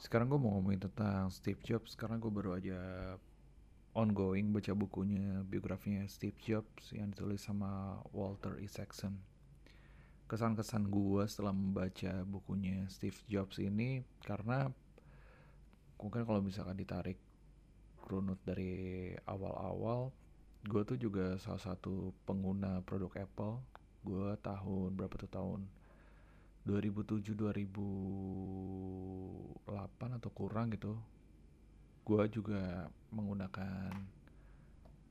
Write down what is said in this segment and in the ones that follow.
Sekarang gue mau ngomongin tentang Steve Jobs. Karena gue baru aja ongoing baca bukunya biografinya Steve Jobs yang ditulis sama Walter Isaacson. Kesan-kesan gue setelah membaca bukunya Steve Jobs ini karena mungkin kalau misalkan ditarik runut dari awal-awal gue tuh juga salah satu pengguna produk Apple. Gue tahun berapa tuh tahun 2007 2008 atau kurang gitu gue juga menggunakan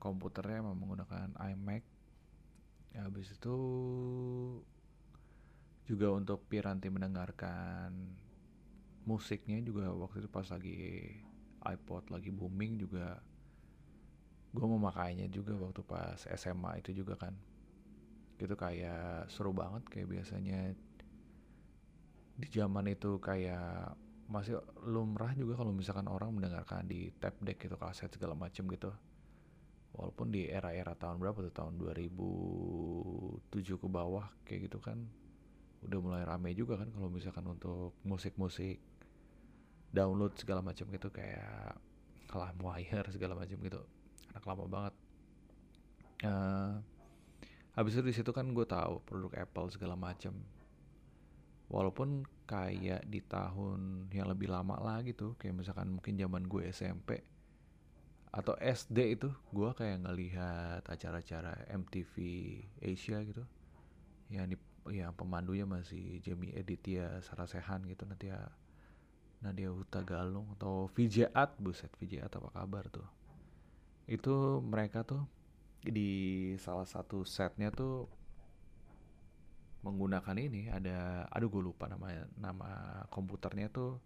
komputernya emang menggunakan iMac. Ya, habis itu juga untuk piranti mendengarkan musiknya juga waktu itu pas lagi iPod lagi booming juga gue memakainya juga waktu pas SMA itu juga kan. Gitu kayak seru banget kayak biasanya di zaman itu kayak masih lumrah juga kalau misalkan orang mendengarkan di tape deck gitu kaset segala macem gitu. Walaupun di era-era tahun berapa tuh? Tahun 2007 ke bawah kayak gitu kan. Udah mulai rame juga kan kalau misalkan untuk musik-musik download segala macam gitu kayak wire segala macam gitu. Anak lama banget. Uh, habis itu di situ kan gue tahu produk Apple segala macam walaupun kayak di tahun yang lebih lama lah gitu kayak misalkan mungkin zaman gue SMP atau SD itu gue kayak ngelihat acara-acara MTV Asia gitu. Yang di yang pemandunya masih Jamie Editya Sarasehan gitu nanti ya Nadia Huta Galung atau Vijaat buset Vijaat apa kabar tuh? Itu mereka tuh di salah satu setnya tuh menggunakan ini ada aduh gue lupa nama nama komputernya tuh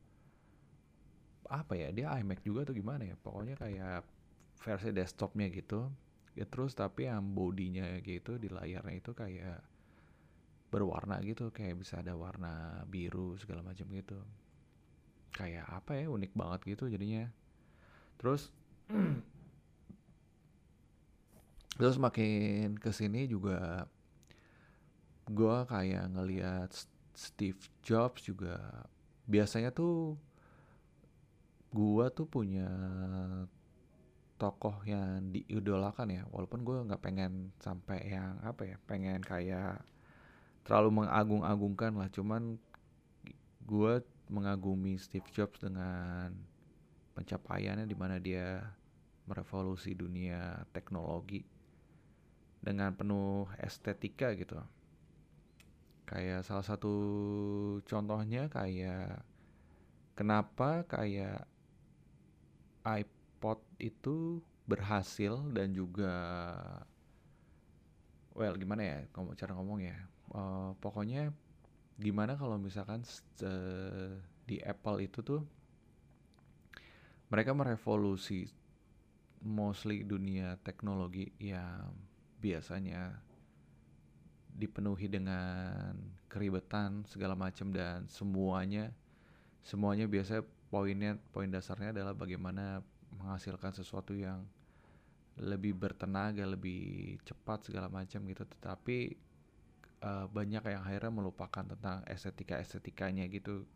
apa ya dia iMac juga tuh gimana ya pokoknya kayak versi desktopnya gitu. Ya terus tapi yang bodinya gitu di layarnya itu kayak berwarna gitu kayak bisa ada warna biru segala macam gitu. Kayak apa ya unik banget gitu jadinya. Terus terus makin ke sini juga gue kayak ngelihat Steve Jobs juga biasanya tuh gue tuh punya tokoh yang diidolakan ya walaupun gue nggak pengen sampai yang apa ya pengen kayak terlalu mengagung-agungkan lah cuman gue mengagumi Steve Jobs dengan pencapaiannya di mana dia merevolusi dunia teknologi dengan penuh estetika gitu kayak salah satu contohnya kayak kenapa kayak iPod itu berhasil dan juga well gimana ya cara ngomong ya? Uh, pokoknya gimana kalau misalkan uh, di Apple itu tuh mereka merevolusi mostly dunia teknologi yang biasanya dipenuhi dengan keribetan segala macam dan semuanya semuanya biasa poinnya poin dasarnya adalah bagaimana menghasilkan sesuatu yang lebih bertenaga lebih cepat segala macam gitu. Tetapi uh, banyak yang akhirnya melupakan tentang estetika estetikanya gitu.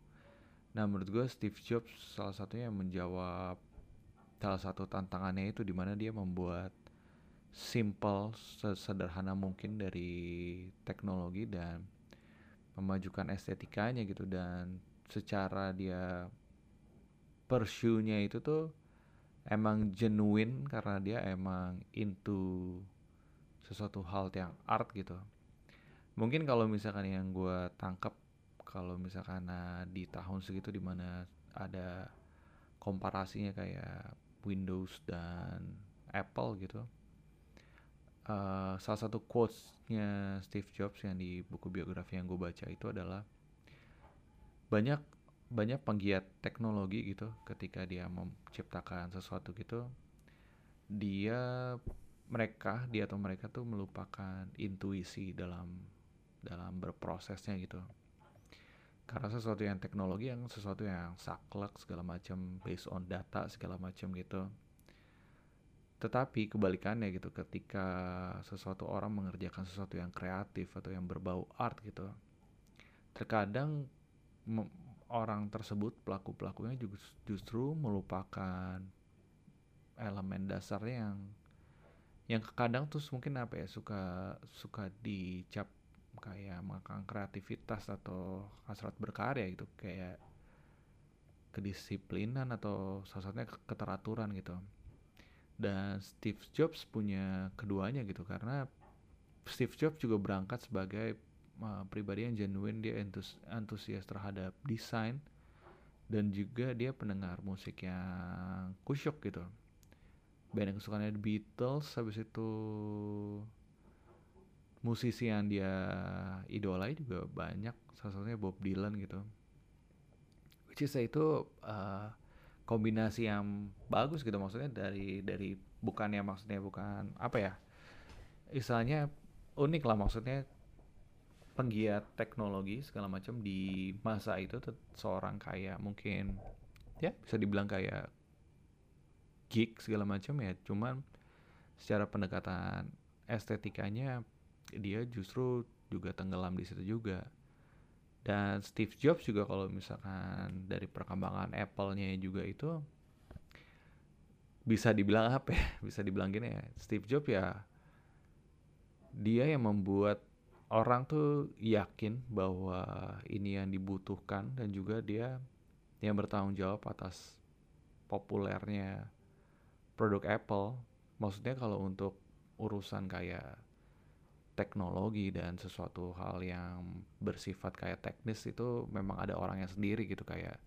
Nah menurut gue Steve Jobs salah satunya yang menjawab salah satu tantangannya itu di mana dia membuat simple sesederhana mungkin dari teknologi dan memajukan estetikanya gitu. Dan secara dia pursue-nya itu tuh emang genuine karena dia emang into sesuatu hal yang art gitu. Mungkin kalau misalkan yang gue tangkap kalau misalkan nah, di tahun segitu di mana ada komparasinya kayak Windows dan Apple gitu uh, salah satu quotesnya Steve Jobs yang di buku biografi yang gue baca itu adalah banyak banyak penggiat teknologi gitu ketika dia menciptakan sesuatu gitu dia mereka dia atau mereka tuh melupakan intuisi dalam dalam berprosesnya gitu. Karena sesuatu yang teknologi yang sesuatu yang saklek segala macam based on data segala macam gitu tetapi kebalikannya gitu ketika sesuatu orang mengerjakan sesuatu yang kreatif atau yang berbau art gitu terkadang orang tersebut pelaku pelakunya justru melupakan elemen dasarnya yang yang kadang tuh mungkin apa ya suka suka dicap kayak makan kreativitas atau hasrat berkarya gitu kayak kedisiplinan atau salah satunya keteraturan gitu dan Steve Jobs punya keduanya gitu karena Steve Jobs juga berangkat sebagai uh, pribadi yang genuine dia antusias terhadap desain dan juga dia pendengar musik yang kusyuk gitu. Band yang kesukaannya The Beatles habis itu musisi yang dia idolai juga banyak salah satunya Bob Dylan gitu. Which is itu uh, kombinasi yang bagus gitu maksudnya dari dari bukannya maksudnya bukan apa ya istilahnya unik lah maksudnya penggiat teknologi segala macam di masa itu seorang kayak mungkin ya bisa dibilang kayak geek segala macam ya cuman secara pendekatan estetikanya dia justru juga tenggelam di situ juga dan Steve Jobs juga kalau misalkan dari perkembangan Apple-nya juga itu bisa dibilang apa ya? Bisa dibilang gini ya Steve Jobs ya dia yang membuat orang tuh yakin bahwa ini yang dibutuhkan dan juga dia yang bertanggung jawab atas populernya produk Apple. Maksudnya kalau untuk urusan kayak teknologi dan sesuatu hal yang bersifat kayak teknis itu memang ada orangnya sendiri gitu kayak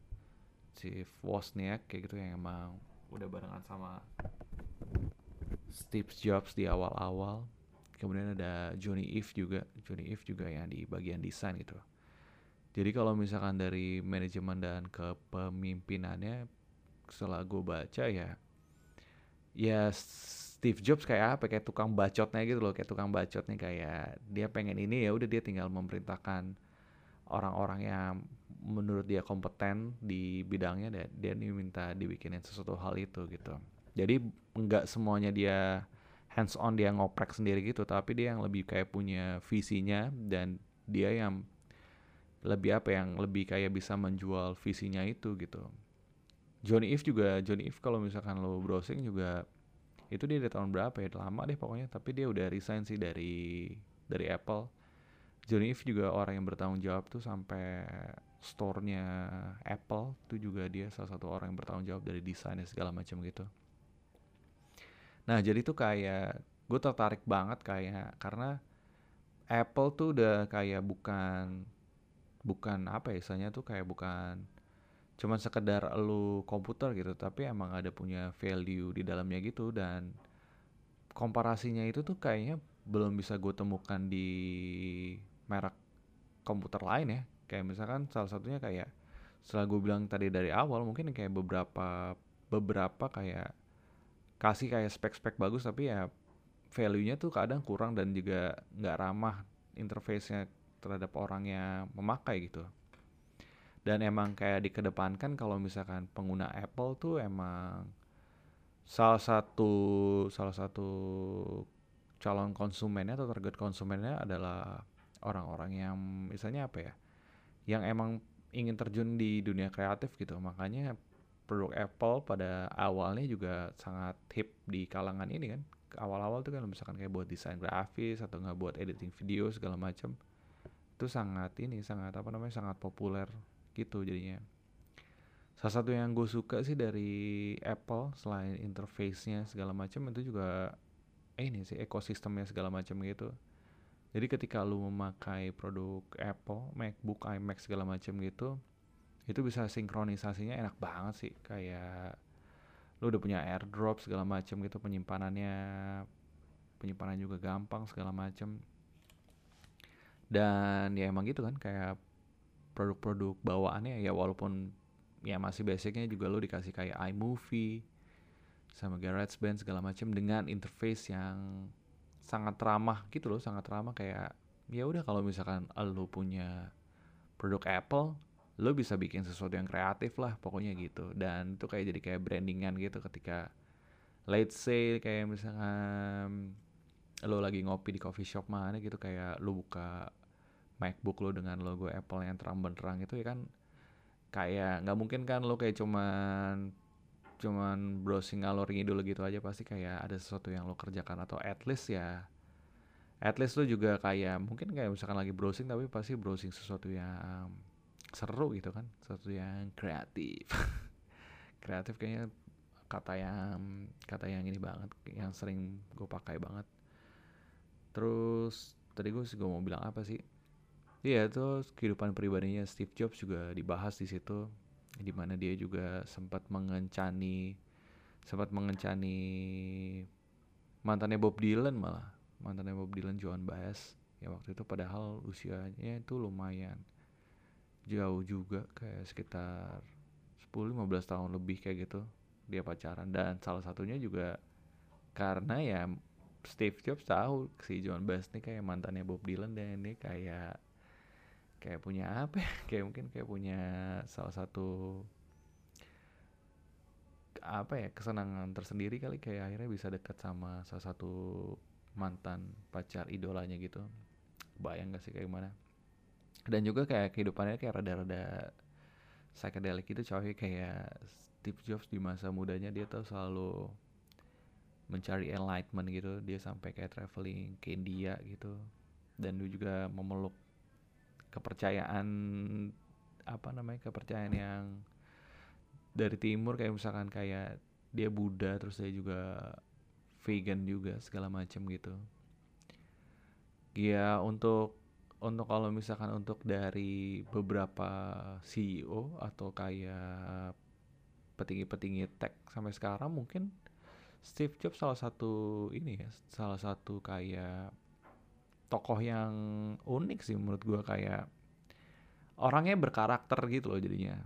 si Wozniak kayak gitu yang emang udah barengan sama Steve Jobs di awal-awal. Kemudian ada Johnny Ive juga Johnny Ive juga yang di bagian desain gitu. Jadi kalau misalkan dari manajemen dan kepemimpinannya setelah gue baca ya ya Steve Jobs kayak apa kayak tukang bacotnya gitu loh kayak tukang bacotnya kayak dia pengen ini ya udah dia tinggal memerintahkan orang-orang yang menurut dia kompeten di bidangnya dan dia minta dibikinin sesuatu hal itu gitu. Jadi nggak semuanya dia hands on dia ngoprek sendiri gitu tapi dia yang lebih kayak punya visinya dan dia yang lebih apa yang lebih kayak bisa menjual visinya itu gitu. Johnny Ive juga Johnny Ive kalau misalkan lo browsing juga itu dia dari tahun berapa ya? Lama deh pokoknya. Tapi dia udah resign sih dari dari Apple. Johnny Ive juga orang yang bertanggung jawab tuh sampai store-nya Apple. Tuh juga dia salah satu orang yang bertanggung jawab dari desainnya segala macam gitu. Nah jadi tuh kayak gue tertarik banget kayak karena Apple tuh udah kayak bukan bukan apa ya istilahnya tuh kayak bukan cuman sekedar lu komputer gitu tapi emang ada punya value di dalamnya gitu. Dan komparasinya itu tuh kayaknya belum bisa gue temukan di merek komputer lain ya. Kayak misalkan salah satunya kayak setelah gue bilang tadi dari awal mungkin kayak beberapa beberapa kayak kasih kayak spek-spek bagus tapi ya value-nya tuh kadang kurang dan juga nggak ramah interface-nya terhadap orang yang memakai gitu dan emang kayak dikedepankan kalau misalkan pengguna Apple tuh emang salah satu salah satu calon konsumennya atau target konsumennya adalah orang-orang yang misalnya apa ya yang emang ingin terjun di dunia kreatif gitu. Makanya produk Apple pada awalnya juga sangat hip di kalangan ini kan. Awal-awal tuh kan misalkan kayak buat desain grafis atau nggak buat editing video segala macam itu sangat ini sangat apa namanya sangat populer gitu jadinya. Salah satu yang gue suka sih dari Apple selain interface-nya segala macam itu juga eh, ini sih ekosistemnya segala macam gitu. Jadi ketika lu memakai produk Apple MacBook iMac segala macam gitu itu bisa sinkronisasinya enak banget sih. Kayak lu udah punya AirDrop segala macam gitu penyimpanannya penyimpanan juga gampang segala macam dan ya emang gitu kan kayak produk-produk bawaannya ya walaupun ya masih basicnya juga lo dikasih kayak iMovie sama GarageBand segala macam dengan interface yang sangat ramah gitu loh sangat ramah kayak ya udah kalau misalkan lo punya produk Apple lo bisa bikin sesuatu yang kreatif lah pokoknya gitu. Dan itu kayak jadi kayak brandingan gitu ketika let's say kayak misalkan lo lagi ngopi di coffee shop mana gitu kayak lo buka MacBook lo dengan logo Apple yang terang benderang itu ya kan kayak nggak mungkin kan lo kayak cuman cuman browsing ngalor ngidul gitu aja pasti kayak ada sesuatu yang lo kerjakan. Atau at least ya at least lo juga kayak mungkin kayak misalkan lagi browsing tapi pasti browsing sesuatu yang seru gitu kan sesuatu yang kreatif. Kreatif kayaknya kata yang kata yang ini banget yang sering gue pakai banget. Terus tadi gue sih gue mau bilang apa sih iya terus kehidupan pribadinya Steve Jobs juga dibahas di situ di mana dia juga sempat mengencani sempat mengencani mantannya Bob Dylan malah mantannya Bob Dylan Joan Baez. Ya waktu itu padahal usianya itu lumayan jauh juga kayak sekitar 10-15 tahun lebih kayak gitu dia pacaran. Dan salah satunya juga karena ya Steve Jobs tahu si John Bass nih kayak mantannya Bob Dylan dan ini kayak kayak punya apa ya? Kayak mungkin kayak punya salah satu apa ya kesenangan tersendiri kali kayak akhirnya bisa dekat sama salah satu mantan pacar idolanya gitu. Bayang gak sih kayak gimana? Dan juga kayak kehidupannya kayak rada-rada psychedelic gitu coy. Kayak Steve Jobs di masa mudanya dia tuh selalu mencari enlightenment gitu. Dia sampai kayak traveling ke India gitu. Dan dia juga memeluk kepercayaan apa namanya kepercayaan yang dari timur kayak misalkan kayak dia Buddha terus dia juga vegan juga segala macam gitu. Ya untuk untuk kalau misalkan untuk dari beberapa CEO atau kayak petinggi-petinggi tech sampai sekarang mungkin Steve Jobs salah satu ini ya salah satu kayak tokoh yang unik sih menurut gue kayak orangnya berkarakter gitu loh jadinya.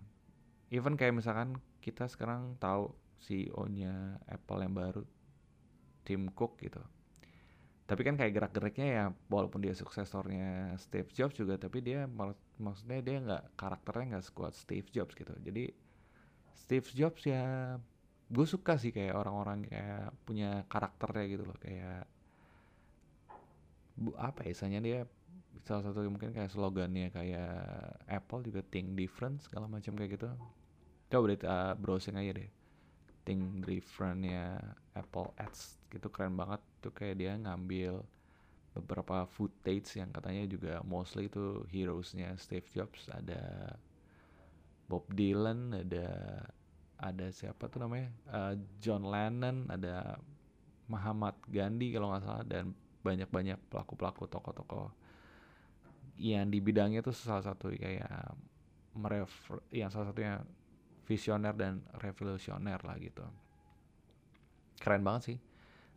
Even kayak misalkan kita sekarang tahu CEO-nya Apple yang baru Tim Cook gitu. Tapi kan kayak gerak-geriknya ya walaupun dia suksesornya Steve Jobs juga tapi dia mak maksudnya dia nggak karakternya nggak sekuat Steve Jobs gitu. Jadi Steve Jobs ya gue suka sih kayak orang-orang kayak punya karakternya gitu loh. Kayak apa ya dia salah satu mungkin kayak slogannya kayak Apple juga think different segala macam kayak gitu. Coba deh uh, browsing aja deh. Think different ya Apple Ads gitu keren banget. Tuh kayak dia ngambil beberapa footage yang katanya juga mostly itu heroesnya Steve Jobs. Ada Bob Dylan ada ada siapa tuh namanya? Uh, John Lennon ada Muhammad Gandhi kalau nggak salah dan banyak-banyak pelaku-pelaku tokoh-tokoh yang di bidangnya tuh salah satu kayak merev yang salah satunya visioner dan revolusioner lah gitu. Keren banget sih.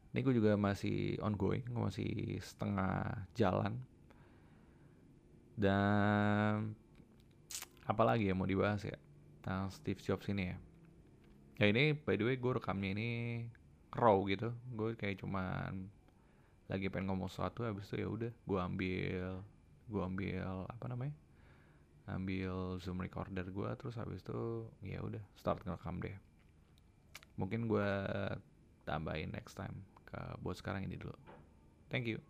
Ini gue juga masih ongoing gue masih setengah jalan. Dan apalagi ya mau dibahas ya? Tentang Steve Jobs ini ya. Ya ini by the way gue rekamnya ini raw gitu. Gue kayak cuman lagi pengen ngomong sesuatu habis itu ya udah gue ambil gue ambil apa namanya ambil zoom recorder gue terus habis itu ya udah start ngerekam deh. Mungkin gue tambahin next time ke buat sekarang ini dulu. Thank you